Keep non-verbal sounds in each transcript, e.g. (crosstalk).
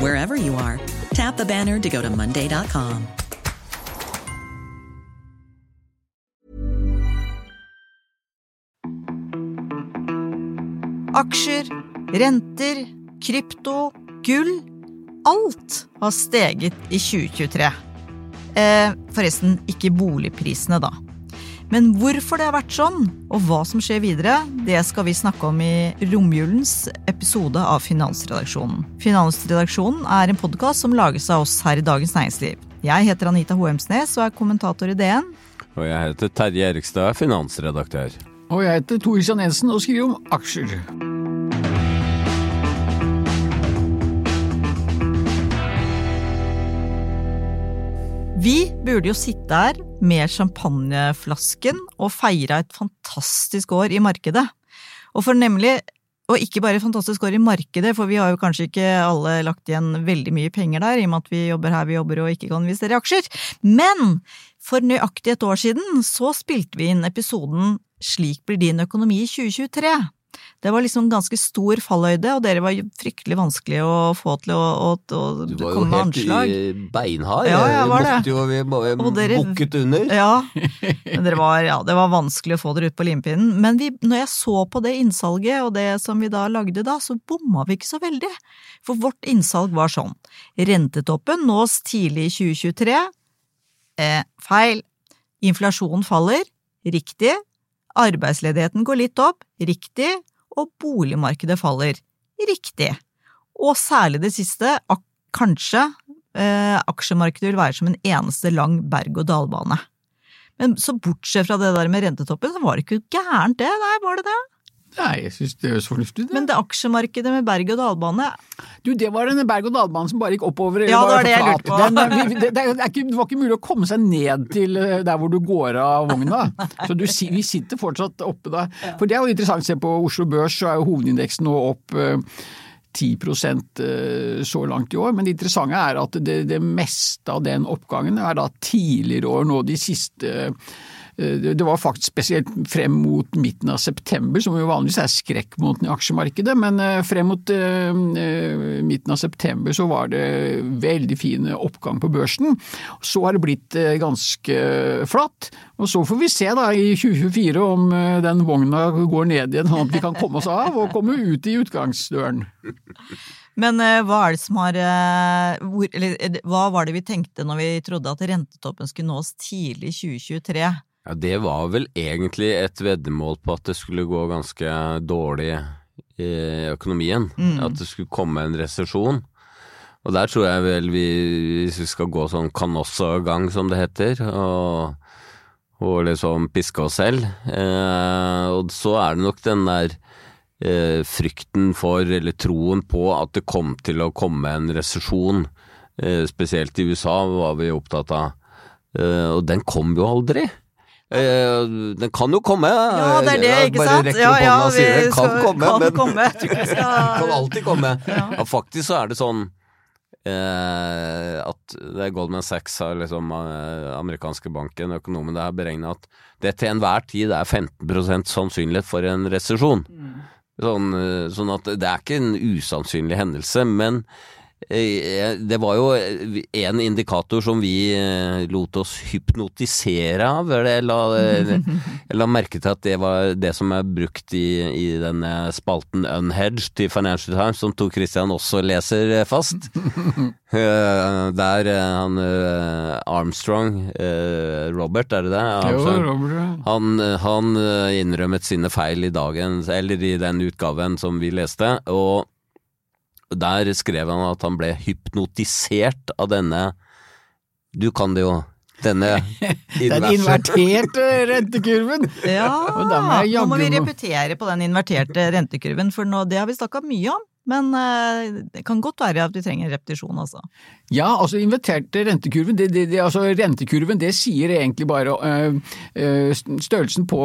wherever you are. Tap the banner to go to Monday.com. Aksjer, renter, krypto, gull. Alt har steget i 2023. Eh, forresten, ikke boligprisene, da. Men hvorfor det har vært sånn, og hva som skjer videre, det skal vi snakke om i romjulens episode av Finansredaksjonen. Finansredaksjonen er en podkast som lages av oss her i Dagens Næringsliv. Jeg heter Anita Hoemsnes og er kommentator i DN. Og jeg heter Terje Erikstad, finansredaktør. Og jeg heter Tor Christian Jensen og skriver om aksjer. Vi burde jo sitte her med champagneflasken og feire et fantastisk år i markedet. Og for nemlig og ikke bare et fantastisk år i markedet, for vi har jo kanskje ikke alle lagt igjen veldig mye penger der, i og med at vi jobber her vi jobber og ikke kan investere i aksjer. Men for nøyaktig et år siden så spilte vi inn episoden Slik blir din økonomi i 2023. Det var liksom ganske stor falløyde, og dere var fryktelig vanskelig å få til å, å, å Du var jo helt beinhard. Ja, jeg var det. Jo, vi Og dere- bukket under. Ja, (laughs) men dere var, ja, det var vanskelig å få dere ut på limpinnen. Men vi, når jeg så på det innsalget og det som vi da lagde da, så bomma vi ikke så veldig. For vårt innsalg var sånn. Rentetoppen nås tidlig i 2023. Eh, feil. Inflasjonen faller. Riktig. Arbeidsledigheten går litt opp. Riktig. Og boligmarkedet faller. Riktig. Og særlig det siste, kanskje eh, aksjemarkedet vil være som en eneste lang berg-og-dal-bane. Men så bortsett fra det der med rentetoppen, så var det ikke gærent det, nei, var det det? Nei, jeg syns det høres fornuftig ut. Men det aksjemarkedet med berg-og-dal-bane, Du, det var denne berg-og-dal-banen som bare gikk oppover. Ja, det var det jeg lurte på. Den, eh, vi- det, det, er ikke, det var ikke mulig å komme seg ned til eh, der hvor du går av vogna. (laughs) Så du, vi sitter fortsatt oppe da. For det er jo interessant å se på Oslo Børs, så er jo hovedindeksen nå opp eh, 10 eh, så langt i år, men det interessante er at det, det meste av den oppgangen er da tidligere år, nå de siste eh, det det var faktisk spesielt frem mot midten av september, som jo vanligvis er skrekkmåneden i aksjemarkedet, men eh, frem mot eh, eh, midten av september så var det veldig fin oppgang på børsen. Så har det blitt eh, ganske flatt, og så får vi se da i 2024 om eh, den vogna går ned igjen, sånn at vi kan komme oss av og komme ut i utgangsdøren. Men eh, hva har eh, hvor, eller, eh, Hva var det vi tenkte når vi trodde at rentetoppen skulle nås tidlig i 2023? Ja, det var vel egentlig et veddemål på at det skulle gå ganske dårlig i økonomien. Mm. At det skulle komme en resesjon. Og der tror jeg vel vi, hvis vi skal gå sånn kanossagang som det heter, og, og liksom piske oss selv, eh, og så er det nok den der eh, frykten for, eller troen på, at det kom til å komme en resesjon. Eh, spesielt i USA var vi opptatt av. Eh, og den kom jo aldri. Eh, den kan jo komme. Ja, det er det, ikke sant? Ja, ja, vi den kan skal- komme, kan men komme. (laughs) Kan alltid komme. Ja. Ja, faktisk så er det sånn eh, at det er Goldman Sachs har liksom eh, amerikanske banken, økonomen der, har beregna at det til enhver tid er 15% sannsynlighet for en resesjon. Sånn, eh, sånn at det er ikke en usannsynlig hendelse, men det var jo en indikator som vi eh, lot oss hypnotisere av. eller Jeg la, jeg la merke til at det var det som er brukt i, i denne spalten Unhedged i Financial Times, som Tor Christian også leser eh, fast. (laughs) Eh, Der eh, han eh, Armstrong, eh, Robert, er det det? Jo, Robert, ja. Han, han eh, innrømmet sine feil i dagen, eller i den utgaven som vi leste, og der skrev han at han ble hypnotisert av denne Du kan det jo. Denne (laughs) Den inverterte (laughs) rentekurven! Ja, nå må vi repetere på den inverterte rentekurven, for nå, det har vi snakka mye om. Men eh, det kan godt være at vi trenger repetisjon, altså. Ja, altså inviterte rentekurven, det, det, det, altså rentekurven det sier egentlig bare øh, størrelsen på,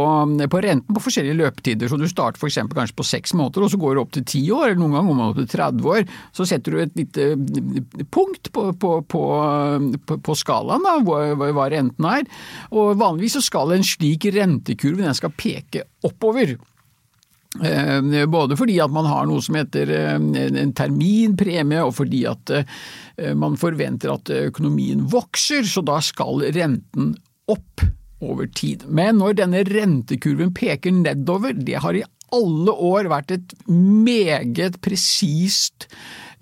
på, renten på forskjellige løpetider. Så du starter f.eks. kanskje på seks måneder, og så går du opp til ti år, eller noen ganger opp til 30 år. Så setter du et lite punkt på, på, på skalaen, da, hva, hva renten er. Og vanligvis så skal en slik rentekurve den skal peke oppover. Eh, både fordi at man har noe som heter eh, en terminpremie, og fordi at eh, man forventer at økonomien vokser, så da skal renten opp over tid. Men når denne rentekurven peker nedover, det har i alle år vært et meget presist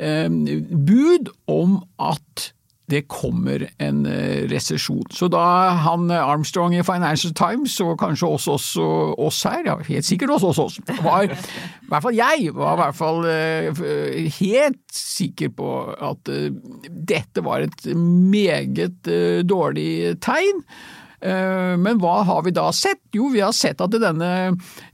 bud om at det kommer en eh, resesjon. Så da han eh, Armstrong i Financial Times, og kanskje også oss her, ja, helt sikkert også oss, var i hvert fall jeg var i hvert fall eh, helt sikker på at dette var et meget dårlig tegn. Eh, men hva har vi da sett? Jo, vi har sett at denne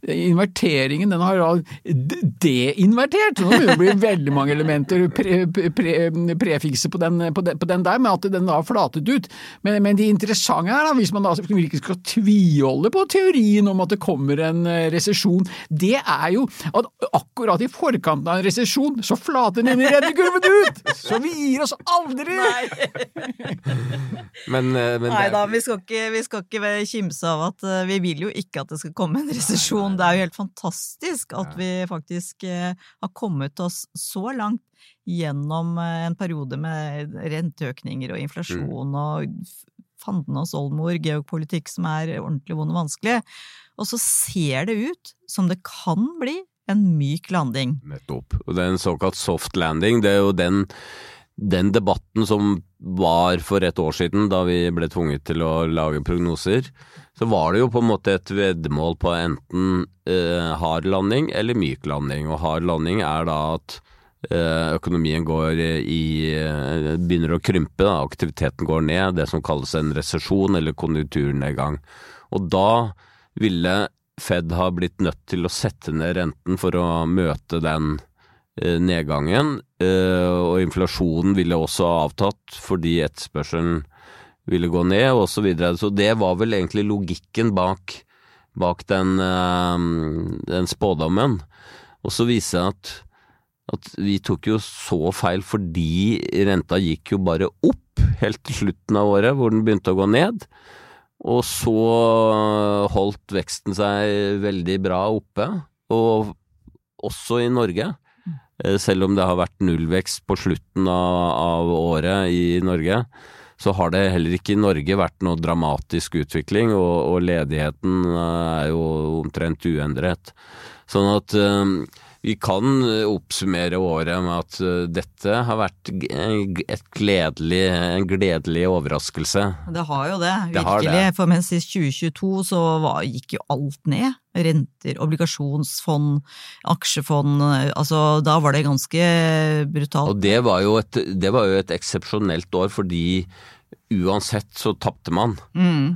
inverteringen den har deinvertert. Nå begynner det å bli veldig mange elementer, pre, pre, prefikser på den, på, den, på den, der, med at den da har flatet ut. Men, men det interessante er, da, hvis man da virkelig skal tviholde på teorien om at det kommer en eh, resesjon, det er jo at akkurat i forkanten av en resesjon så flater den inn i rentekurven ut! Så vi gir oss aldri! (laughs) men, eh, men Nei da, vi skal ikke vi skal ikke kimse av at eh, vi vil jo ikke at det skal komme en resesjon. Det er jo helt fantastisk at vi faktisk eh, har kommet oss så langt gjennom eh, en periode med renteøkninger og inflasjon mm. og fanden oss oldemor, geopolitikk som er ordentlig vond og vanskelig. Og så ser det ut som det kan bli en myk landing. Nettopp. Og det er en såkalt soft landing. Det er jo den den debatten som var for et år siden, da vi ble tvunget til å lage prognoser, så var det jo på en måte et veddemål på enten eh, hard landing eller myk landing. Og hard landing er da at eh, økonomien går i eh, begynner å krympe, da, aktiviteten går ned, det som kalles en resesjon eller konjunkturnedgang. Og da ville Fed ha blitt nødt til å sette ned renten for å møte den nedgangen, eh, og inflasjonen ville også avtatt fordi etterspørselen ville gå ned, og Så, videre. så det var vel egentlig logikken bak, bak den, eh, den, spådommen. Og så viser det at, at vi tok jo så feil fordi renta gikk jo bare opp helt til slutten av året, hvor den begynte å gå ned. Og så holdt veksten seg veldig bra oppe, og også i Norge. Eh, selv om det har vært nullvekst på slutten av, av, året i Norge, så har det heller ikke i Norge vært noe dramatisk utvikling, og, og ledigheten er jo omtrent uendret. Sånn at um, vi kan oppsummere året med at dette har vært gledelig, en gledelig overraskelse. Det har jo det, virkelig. Det det. For mens i 2022 så var, gikk jo alt ned. Renter, obligasjonsfond, aksjefond. Altså da var det ganske brutalt. Og det var jo et, det var jo et eksepsjonelt år fordi uansett så tapte man. Mm.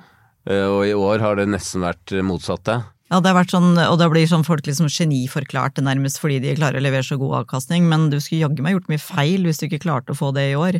Uh, og i år har det nesten vært motsatte. Ja, det har vært sånn, og da blir sånn folk liksom geniforklarte nærmest fordi de klarer å levere så god avkastning, men du skulle jaggu meg gjort mye feil hvis du ikke klarte å få det i år.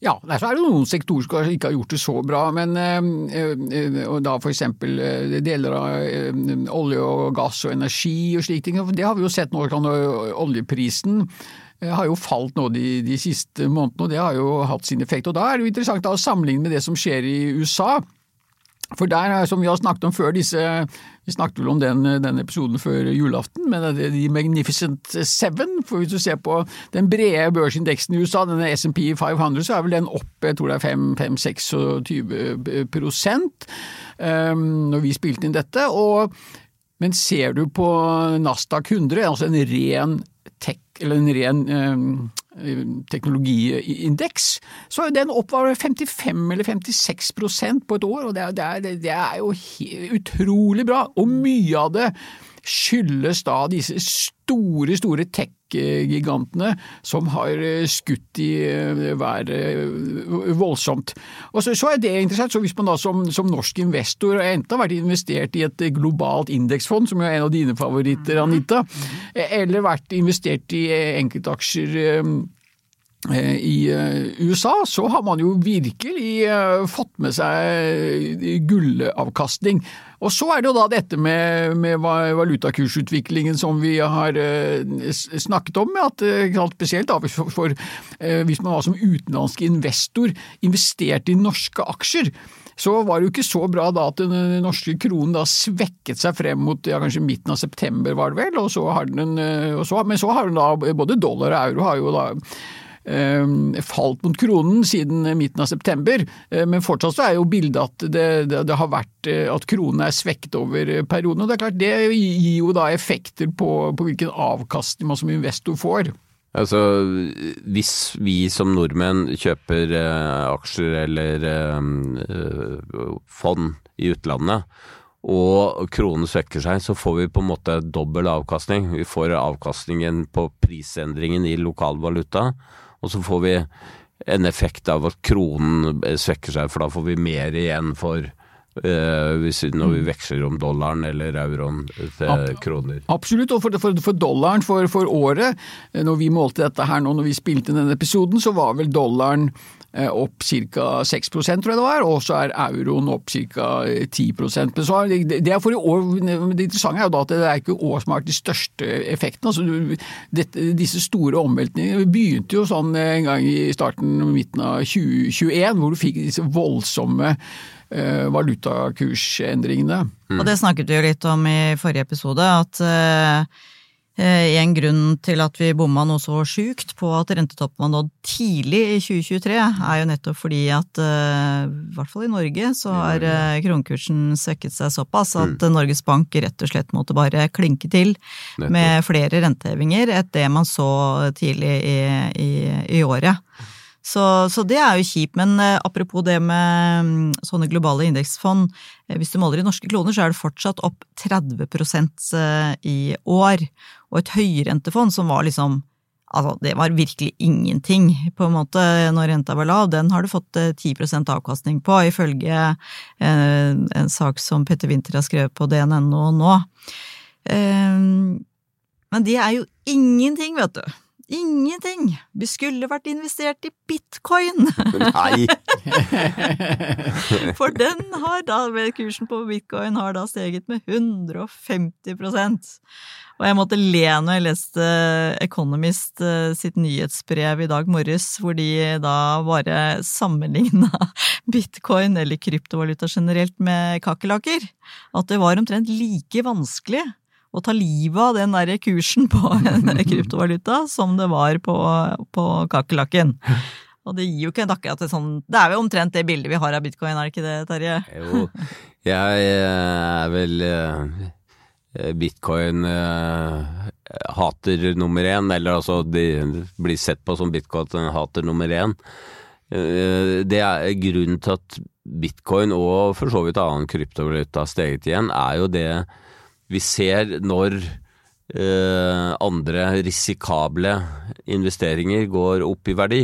Ja, der så er det noen sektorer som ikke har gjort det så bra, men eh, eh, og da eh, deler av eh, olje og gass og energi og slike ting. Det har vi jo sett nå, oljeprisen eh, har jo falt nå de, de siste månedene, og det har jo hatt sin effekt. Og Da er det jo interessant da, å sammenligne med det som skjer i USA. For der, som vi har snakket om før, disse Vi snakket vel om den, den episoden før julaften, men det er de Magnificent Seven. For hvis du ser på den brede børsindeksen i USA, denne SMP 500, så er vel den opp jeg tror det er 5-26 prosent um, når vi spilte inn dette. og men ser du på Nasdaq 100, altså en ren tech, eller en ren eh, teknologiindeks, så er den opp 55 eller 56% på et år, og det er, det er, det er jo utrolig bra. Og mye av det skyldes da disse store, store tech-gigantene som har skutt i været voldsomt. Og så, så, er det interessant, så hvis man da som, som norsk investor enten har vært investert i et globalt indeksfond, som er en av dine favoritter, Anita, eller vært investert i enkeltaksjer i USA, så har man jo virkelig fått med seg gullavkastning. Og så er det jo da dette med, med valutakursutviklingen som vi har snakket om, at spesielt da for, hvis man var som utenlandsk investor investerte i norske aksjer, så var det jo ikke så bra da at den norske kronen da svekket seg frem mot ja, kanskje midten av september, var det vel, og så har den, så, men så har den da både dollar og euro har jo da falt mot kronen siden midten av september, men fortsatt så er jo bildet at det, det, det har vært at kronen er svekket over perioden. og Det er klart det gir jo da effekter på, på hvilken avkastning man som investor får. Altså, hvis vi som nordmenn kjøper eh, aksjer eller eh, fond i utlandet, og kronen svekker seg, så får vi på en måte dobbel avkastning. Vi får avkastningen på prisendringen i lokal valuta, og så får vi en effekt av at kronen svekker seg, for da får vi mer igjen for når vi veksler om dollaren eller euroen til kroner. Absolutt, og for, for, for dollaren for, for, året, når vi målte dette her nå når vi spilte denne episoden, så var vel dollaren opp ca. 6 tror jeg det var, og så er euroen opp ca. 10 Men så er det, det, er for i år, det interessante er jo da at det er ikke år som har vært de største effektene. Altså, dette, disse store omveltningene begynte jo sånn en gang i starten midten av 2021, hvor du fikk disse voldsomme valutakursendringene. Mm. Og det snakket vi jo litt om i forrige episode, at uh, en grunn til at vi bomma noe så sjukt på at rentetoppen var nådd tidlig i 2023, er jo nettopp fordi at i hvert fall i Norge så har kronkursen svekket seg såpass at mm. Norges Bank rett og slett måtte bare klinke til nettopp. med flere rentehevinger enn det man så tidlig i, i, i året. Så, så, det er jo kjipt, men eh, apropos det med mm, sånne globale indeksfond, eh, hvis du måler i norske kroner, så er det fortsatt opp 30 eh, i år. Og et høyrentefond som var liksom Altså, det var virkelig ingenting, på en måte, når renta var lav. Den har du fått 10% avkastning på, ifølge en, sak som Petter Winther har skrevet på DNNO nå. Men det er jo ingenting, vet du. Ingenting! Vi skulle vært investert i bitcoin! Nei! (laughs) For den har da, kursen på bitcoin har da steget med 150 Og jeg måtte le når jeg leste Economist eh, sitt nyhetsbrev i dag morges, hvor de da bare sammenligna (laughs) bitcoin, eller kryptovaluta generelt, med kakerlakker. At det var omtrent like vanskelig å ta livet av den der kursen på (laughs) en kryptovaluta som det var på, på kakerlakken. (laughs) Og det gir jo ikke akkurat et sånn Det er jo omtrent det bildet vi har av bitcoin, er det ikke det, Terje? Jo, jeg er vel eh, eh, hater nummer én, eller altså de blir sett på som bitcoin hater nummer én. Eh, Det er grunnen til at bitcoin og for så vidt annen kryptovaluta har steget igjen, er jo det vi ser når eh, andre risikable investeringer går opp i verdi.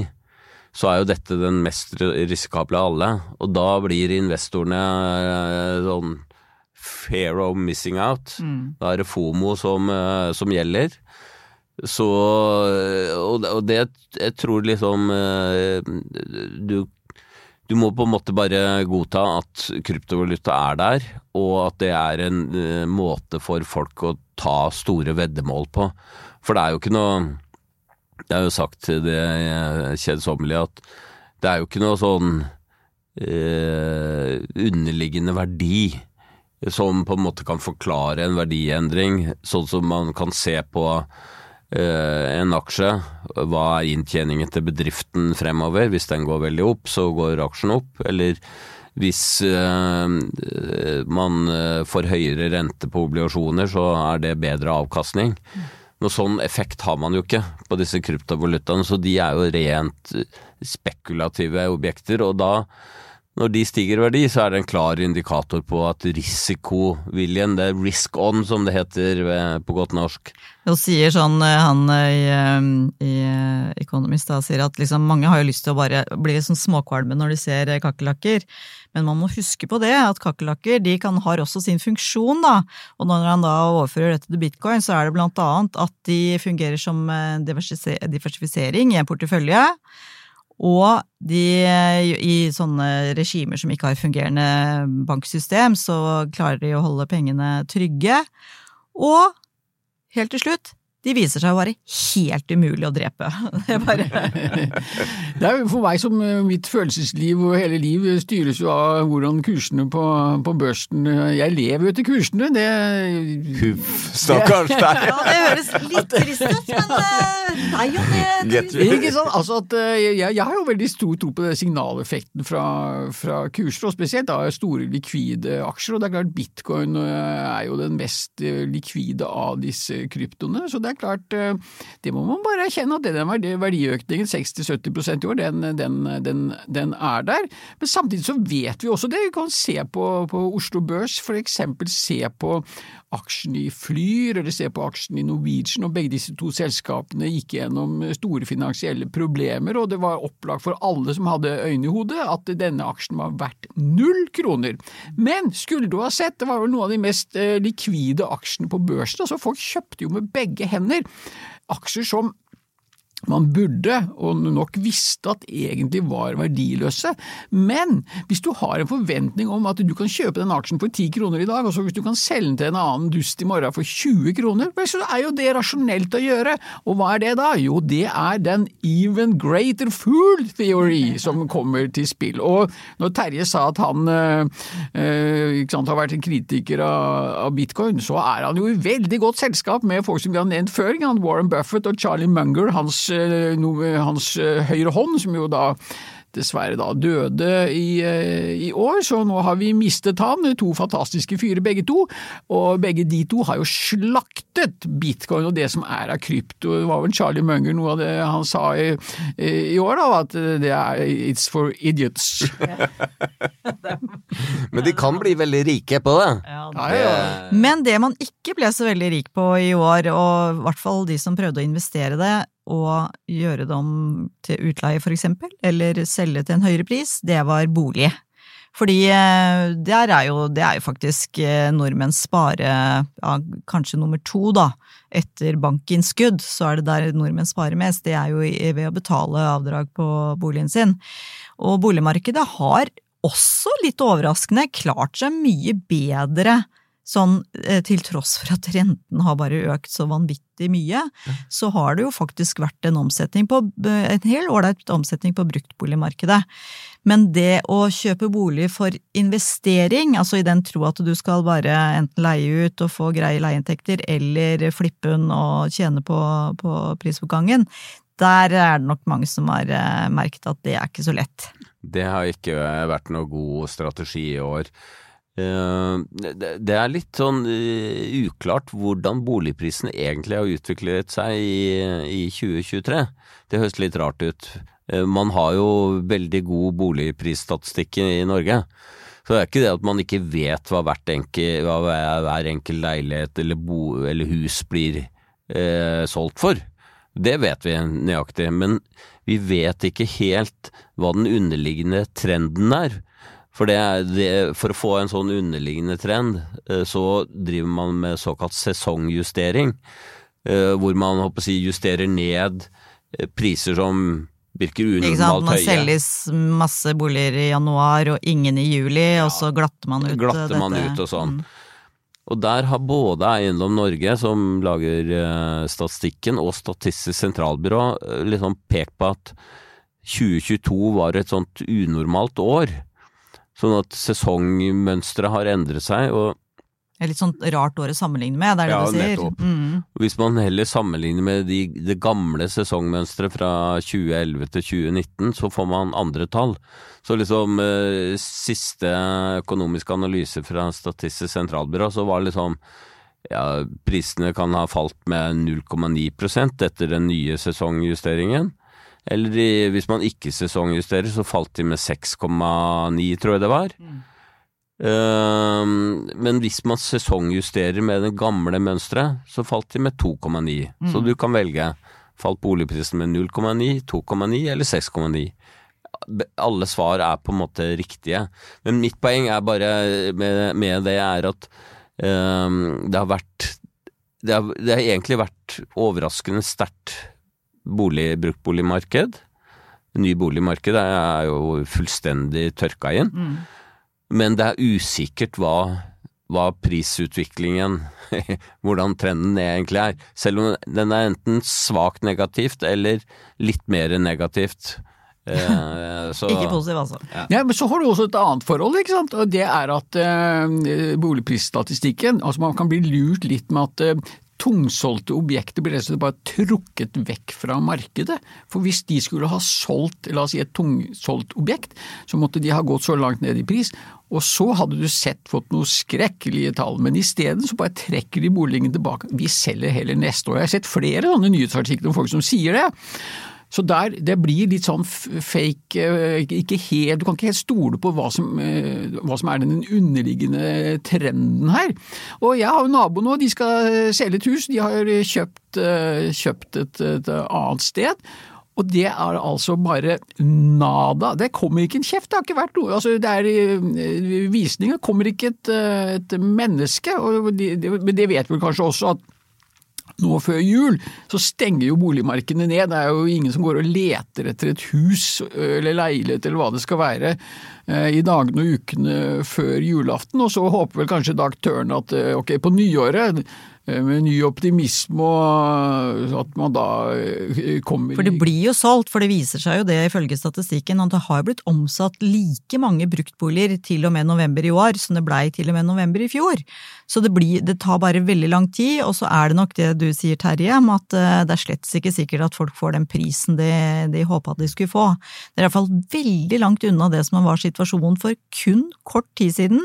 Så er jo dette den mest risikable av alle, og da blir investorene eh, sånn fair of missing out. Da er det FOMO som, eh, som gjelder. Så Og det- og det jeg tror liksom eh, Du du må på en måte bare godta at kryptovaluta er der, og at det er en uh, måte for folk å ta store veddemål på. For det er jo ikke noe Jeg har jo sagt til det eh, kjedsommelige at det er jo ikke noe sånn uh, underliggende verdi som på en måte kan forklare en verdiendring, sånn som man kan se på en aksje. Hva er inntjeningen til bedriften fremover? Hvis den går veldig opp, så går aksjen opp. Eller hvis eh, man eh, får høyere rente på obligasjoner, så er det bedre avkastning. Noe sånn effekt har man jo ikke på disse kryptovalutaene, så de er jo rent spekulative objekter. Og da, når de stiger i verdi, så er det en klar indikator på at risikoviljen, det er risk on som det heter på godt norsk, Og sier sånn, eh, han eh, i, eh, i Economist da, sier at liksom mange har jo lyst til å bare bli sånn småkvalme når de ser kakerlakker, men man må huske på det, at kakerlakker de kan, har også sin funksjon, da. Og når han da overfører dette til bitcoin, så er det blant annet at de fungerer som diversifisering i en portefølje. Og de, i sånne regimer som ikke har fungerende banksystem, så klarer de å holde pengene trygge. Og helt til slutt, de viser seg å være helt umulig å drepe. (laughs) Det er bare (laughs) Det er for meg som eh, mitt følelsesliv og hele liv styres jo av hvordan kursene på, på børsen Jeg lever jo etter kursene, det Huff, stakkars (laughs) deg! Ja, det høres litt trist ut, men eh, nei jo, det, Ikke sant? Altså at eh, jeg, jeg har jo veldig stor tro på signaleffekten fra, fra kurser, og spesielt da store likvide aksjer. Og det er klart bitcoin eh, er jo den mest eh, likvide av disse kryptoene. Så det er klart, eh, det må man bare erkjenne at den verdiøkningen 60-70% i år, den, den, den, den er der. Men samtidig så vet vi også det. Vi kan se på, på Oslo Børs, for eksempel se på aksjen i Flyr, eller se på aksjen i Norwegian, og begge disse to selskapene gikk gjennom store finansielle problemer, og det var opplagt for alle som hadde øyne i hodet at denne aksjen var verdt null kroner. Men skulle du ha sett, det var vel noen av de mest eh, likvide aksjene på børsen, altså folk kjøpte jo med begge hender aksjer som man burde, og nok visste at egentlig var verdiløse. Men hvis du har en forventning om at du kan kjøpe den aksjen for 10 kroner i dag, og så hvis du kan selge den til en annen dust i morgen for 20 kroner, vel, så er jo det rasjonelt å gjøre. Og hva er det da? Jo, det er den even greater fool theory som kommer til spill. Og når Terje sa at han øh, ikke sant, har vært en kritiker av, av bitcoin, så er han jo i veldig godt selskap med folk som vi har nevnt før. Warren Buffett og Charlie Munger, hans, hans øh, høyre hånd, som jo da dessverre da døde i, eh, i år, så nå har vi mistet han, to fantastiske fyrer begge to, og begge de to har jo slaktet bitcoin og det som er av krypto. Det var vel Charlie Munger noe av det han sa i, i år, da, at det er it's for idiots. (laughs) Men de kan bli veldig rike på det. Ja, det... ja. Men det man ikke ble så veldig rik på i år, og i hvert fall de som prøvde å investere det og gjøre det om til utleie for eksempel, eller selge til en høyere pris, det var bolig. Fordi eh, er jo, det er jo faktisk eh, nordmenns spare, ja, kanskje nummer to da, etter bankinnskudd, så er det der nordmenn sparer mest, det er jo ved å betale avdrag på boligen sin. Og boligmarkedet har også litt overraskende klart seg mye bedre sånn eh, til tross for at renten har bare økt så vanvittig mye, så har det jo faktisk vært en omsetning på, en hel ålreit omsetning på bruktboligmarkedet. Men det å kjøpe bolig for investering, altså i den tro at du skal bare enten leie ut og få greie leieinntekter, eller flippe den og tjene på, på prisoppgangen, der er det nok mange som har eh, merket at det er ikke så lett. Det har ikke vært noe god strategi i år. Eh, Det er litt sånn eh, uklart hvordan boligprisene egentlig har utviklet seg i, i 2023. Det høres litt rart ut. Eh, Man har jo veldig god boligprisstatistikk i Norge. Så det er ikke det at man ikke vet hva, hver enkel leilighet eller, bo, eller hus blir eh, solgt for. Det vet vi nøyaktig, men vi vet ikke helt hva den underliggende trenden er. For, det det, for å få en sånn underliggende trend, eh, så driver man med såkalt sesongjustering, eh, hvor man håper å si, justerer ned eh, priser som virker Ikke sant, man høye. selges masse boliger i januar og ingen i juli, og så glatter man ut glatter man ut og sånn. Mm. Og der har både Eiendom Norge, som lager statistikken, og Statistisk sentralbyrå liksom pekt på at 2022 var et sånt unormalt år. Sånn at sesongmønsteret har endret seg, og Det er litt sånn rart år å sammenligne med, det er det Ja, du sier. nettopp. Mm. Hvis man heller sammenligner med de, det gamle sesongmønsteret fra 2011 til 2019, så får man andre tall. Så liksom eh, siste økonomiske analyse fra Statistisk sentralbyrå, så var liksom ja, prisene kan ha falt med 0,9% etter den nye sesongjusteringen. Eller de, hvis man ikke sesongjusterer, så falt de med 6,9, tror jeg det var. Ehm, men hvis man sesongjusterer med det gamle mønsteret, så falt de med 2,9. Så du kan velge. Falt boligprisen med 0,9, 2,9 eller 6,9. Alle svar er på en måte riktige. Men mitt poeng er bare med, med det er at uh, det har vært det har, det har egentlig vært overraskende sterkt bolig, bruktboligmarked. Ny boligmarked er jo fullstendig tørka inn. Men det er usikkert hva, hva prisutviklingen, (laughs) hvordan trenden egentlig er. Selv om den er enten svakt negativt eller litt mer negativt. (laughs) Eh, så, Ikke positiv, altså. Ja, men så har du også et annet forhold, ikke sant? og det er at eh, boligprisstatistikken altså Man kan bli lurt litt med at eh, tungsolgte objekter ble rett og slett bare trukket vekk fra markedet. For hvis de skulle ha solgt la oss si et tungsolgt objekt, så måtte de ha gått så langt ned i pris, og så hadde du sett fått noen skrekkelige tall. Men isteden så bare trekker de boligen tilbake. Vi selger heller neste år. Jeg har sett flere sånne nyhetsartikler om folk som sier det. Så der, det blir litt sånn fake eh, ikke helt, Du kan ikke helt stole på hva som, eh, hva som er den underliggende trenden her. Og jeg har jo nabo nå, de skal selge et hus. De har kjøpt, eh, kjøpt et, et annet sted. Og det er altså bare nada. Det kommer ikke en kjeft, det har ikke vært noe. Altså, det er visninger, kommer ikke et, et menneske. Men det vet vel kanskje også at nå før jul så stenger jo boligmarkedene ned. Det er jo ingen som går og leter etter et hus eller leilighet eller hva det skal være i dagene og ukene før julaften. Og så håper vel kanskje da aktørene at ok, på nyåret med ny optimisme og at man da eh, kommer For det blir jo solgt, for det viser seg jo det ifølge statistikken at det har blitt omsatt like mange bruktboliger til og med november i år som det blei til og med november i fjor. Så det, blir, det tar bare veldig lang tid, og så er det nok det du sier Terje, om at eh, det er slett ikke sikkert at folk får den prisen de, de håpa at de skulle få. Det er iallfall veldig langt unna det som var situasjonen for kun kort tid siden,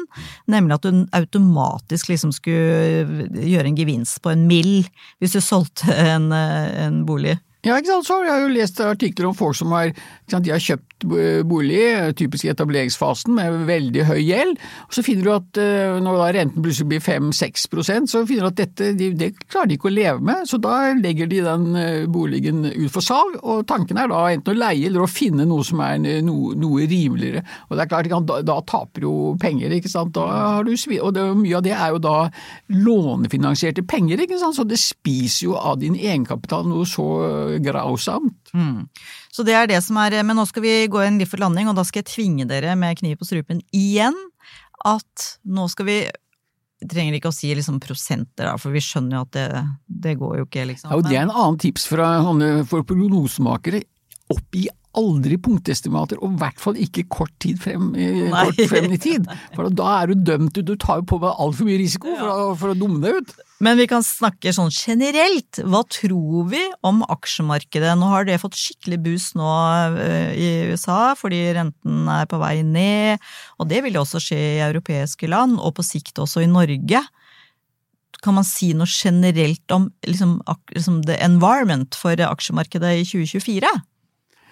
nemlig at du automatisk liksom skulle gjøre en gevinst på en mill hvis du solgte en, eh, en bolig. Ja, ikke sant. Så har jo lest artikler om folk som har, sant, har kjøpt bolig, typisk i etableringsfasen, med veldig høy gjeld. Og så finner du at eh, når renten plutselig blir 5-6% så finner du at dette de, det klarer de ikke å leve med. Så da legger de den eh, boligen ut for salg, og tanken er da enten å leie eller å finne noe som er noe, noe rimeligere. Og det er klart, da, da taper jo penger, ikke sant. Du, og det, mye av det er jo da lånefinansierte penger, ikke sant. Så det spiser jo av din egenkapital noe så grausamt. Så det er det som er Men nå skal vi gå en litt for landing, og da skal jeg tvinge dere med kniv på strupen igjen at nå skal vi vi trenger ikke å si liksom prosenter, da, for vi skjønner jo at det, det går jo ikke, liksom. Ja, og Det er en annen tips fra, for prognosemakere. Oppgi aldri punktestimater, og i hvert fall ikke kort tid frem, i- kort frem i tid. (laughs) For da er du dømt ut, du tar jo på deg altfor mye risiko for, å, for å dumme deg ut. Men vi kan snakke sånn generelt. Hva tror vi om aksjemarkedet? Nå har det fått skikkelig boost nå eh, i USA, fordi renten er på vei ned, og det vil også skje i europeiske land, og på sikt også i Norge. Kan man si noe generelt om liksom, liksom the environment for aksjemarkedet i 2024?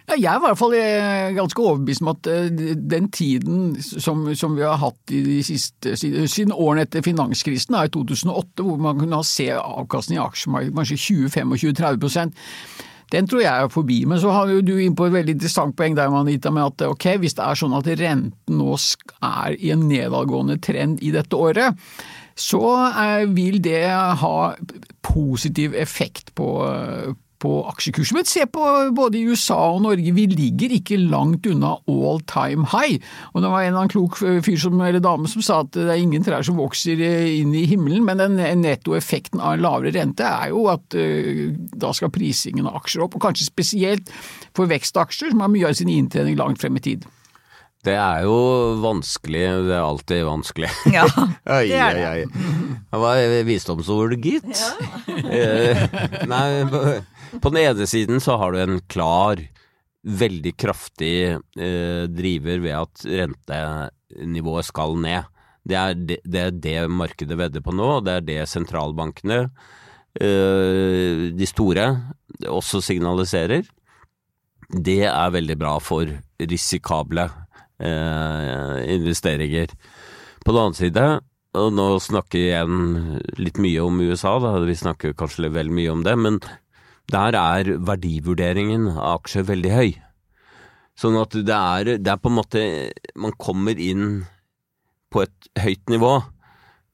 Jeg er i hvert fall eh, ganske overbevist om at eh, den tiden som, som vi har hatt siste, siden, årene etter finanskrisen, er i 2008, hvor man kunne se avkastning i aksjemarkedet kanskje 20-25-30% den tror jeg er forbi. Men så har du inn på et veldig interessant poeng der, Manita, med at ok, hvis det er sånn at renten nå er i en nedadgående trend i dette året, så vil det ha positiv effekt på, på aksjekursen. Men se på både USA og Norge, vi ligger ikke langt unna all time high. Og det var en eller annen klok fyr som, eller dame som sa at det er ingen trær som vokser inn i himmelen, men den nettoeffekten av en lavere rente er jo at uh, da skal prisingen av aksjer opp, og kanskje spesielt for vekstaksjer som har mye av sin inntjening langt frem i tid. Det er jo vanskelig, det er alltid vanskelig. (laughs) Ja, (laughs) det er det. Hva. Det var visdomsord, gitt. Ja. (laughs) Nei, (laughs) på den ene siden så har du en klar, veldig kraftig eh, driver ved at rentenivået skal ned. Det er det, det er det, markedet vedder på nå, og det er det sentralbankene, eh, de store, også signaliserer. Det er veldig bra for risikable eh, investeringer. På den annen side, og nå snakker jeg igjen litt mye om USA, da, vi snakker kanskje vel mye om det, men der er verdivurderingen av aksjer veldig høy. Sånn at det er, det er på en måte Man kommer inn på et høyt nivå,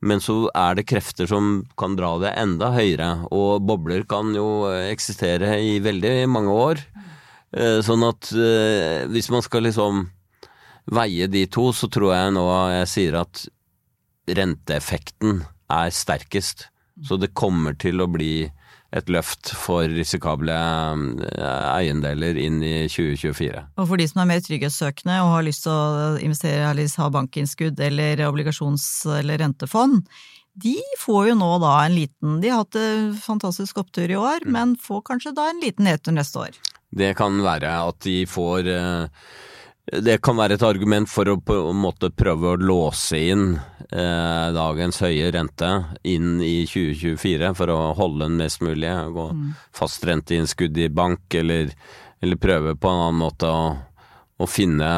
men så er det krefter som kan dra det enda høyere, og bobler kan jo eksistere i veldig mange år. Eh, sånn at eh, hvis man skal liksom veie de to, så tror jeg nå jeg sier at renteeffekten er sterkest. Så det kommer til å bli et løft for risikable eh, eiendeler inn i 2024. Og for de som er mer trygghetssøkende og har lyst til å investere eller ha bankinnskudd eller obligasjons- eller rentefond, de får jo nå da en liten De har hatt en fantastisk opptur i år, mm. men får kanskje da en liten nedtur neste år. Det kan være at de får uh, det kan være et argument for å på en måte prøve å låse inn eh, dagens høye rente inn i 2024 for å holde den mest mulig. Gå mm. fastrenteinnskudd i bank, eller, eller, prøve på en annen måte å, å finne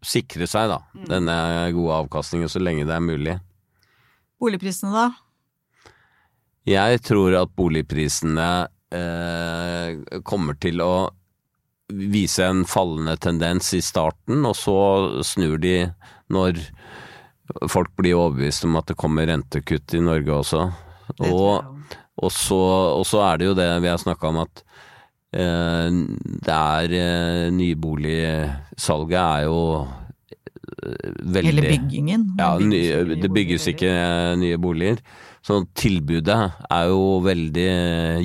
Sikre seg, da, mm. denne gode avkastningen så lenge det er mulig. Boligprisene, da? Jeg tror at boligprisene eh, kommer til å vise en fallende tendens i starten, og så snur de når folk blir overbevist om at det kommer rentekutt i Norge også. Og, og, så, og, så, er det jo det vi har snakka om, at eh, det er eh, Nyboligsalget er jo eh, veldig Hele byggingen. Ja, ny, det bygges ikke eh, nye boliger. Så tilbudet er jo veldig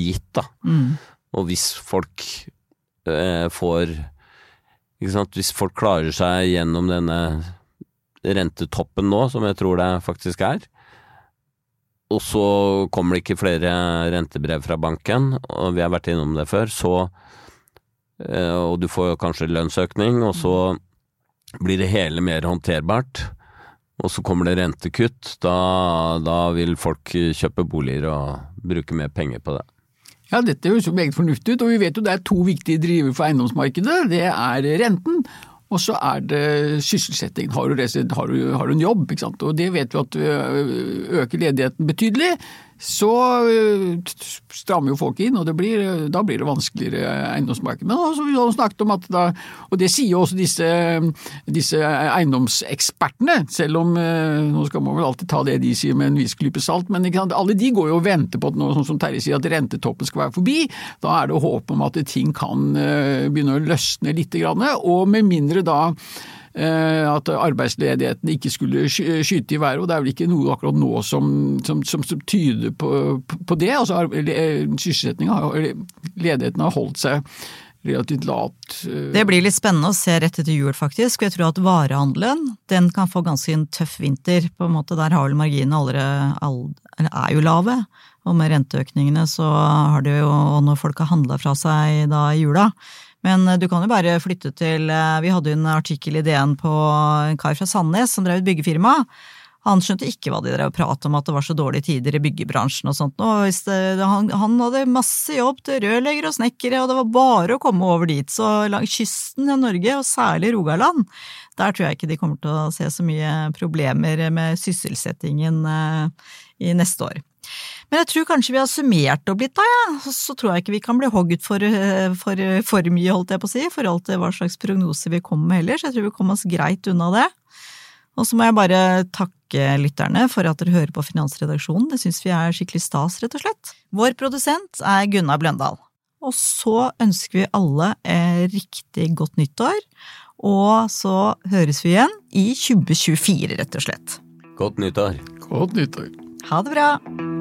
gitt, da. Mm. Og hvis folk Eh, får ikke sant, Hvis folk klarer seg gjennom denne rentetoppen nå, som jeg tror det faktisk er, og så kommer det ikke flere rentebrev fra banken, og vi har vært innom det før, så eh, Og du får kanskje lønnsøkning, og så blir det hele mer håndterbart. Og så kommer det rentekutt. Da, da vil folk kjøpe boliger og bruke mer penger på det. Ja, dette høres jo meget fornuftig ut, og vi vet jo det er to viktige driver for eiendomsmarkedet. Det er renten, og så er det sysselsetting. Har du, har du, har du en jobb? Og det vet vi at øker ledigheten betydelig så eh, strammer jo folk inn, og blir, da blir det vanskeligere eiendomsmarked. Men også, vi har snakket om at da, og det sier jo også disse, disse, eiendomsekspertene, selv om eh, nå skal man vel alltid ta det de sier med en viss klype salt, men alle de går jo og venter på at nå, sånn som Terje sier, at rentetoppen skal være forbi. Da er det håp om at ting kan eh, begynne å løsne litt, og med mindre da Eh, at arbeidsledigheten ikke skulle skyte i været. og Det er vel ikke noe akkurat nå som, som, som, som tyder på, på, det. altså Sysselsettinga, ledigheten har holdt seg relativt lavt. Eh. Det blir litt spennende å se rett etter jul, faktisk. Jeg tror at varehandelen den kan få ganske en tøff vinter. på en måte Der har vel marginene allerede er jo lave. Og med renteøkningene så har det jo, og når folk har handla fra seg da i jula, men eh, du kan jo bare flytte til eh, Vi hadde jo en artikkel i DN på en kar fra Sandnes som drev et byggefirma. Han skjønte ikke hva de drev og pratet om, at det var så dårlige tider i byggebransjen og sånt. Og det, han, han, hadde masse jobb til rørleggere og snekkere, og det var bare å komme over dit. Så langs kysten av Norge, og særlig Rogaland, der tror jeg ikke de kommer til å se så mye problemer med sysselsettingen eh, i neste år. Men jeg tror kanskje vi har summert opp litt, da, ja. Så tror jeg ikke vi kan bli hogget for, eh, for, for mye, holdt jeg på å si, i forhold til hva slags prognose vi kommer med heller, så jeg tror vi kommer oss greit unna det. Og så må jeg bare takke lytterne for at dere hører på Finansredaksjonen, det syns vi er skikkelig stas, rett og slett. Vår produsent er Gunnar Bløndal. Og så ønsker vi alle riktig godt nyttår, og så høres vi igjen i 2024, rett og slett. Godt nyttår. Godt nyttår. Ha det bra!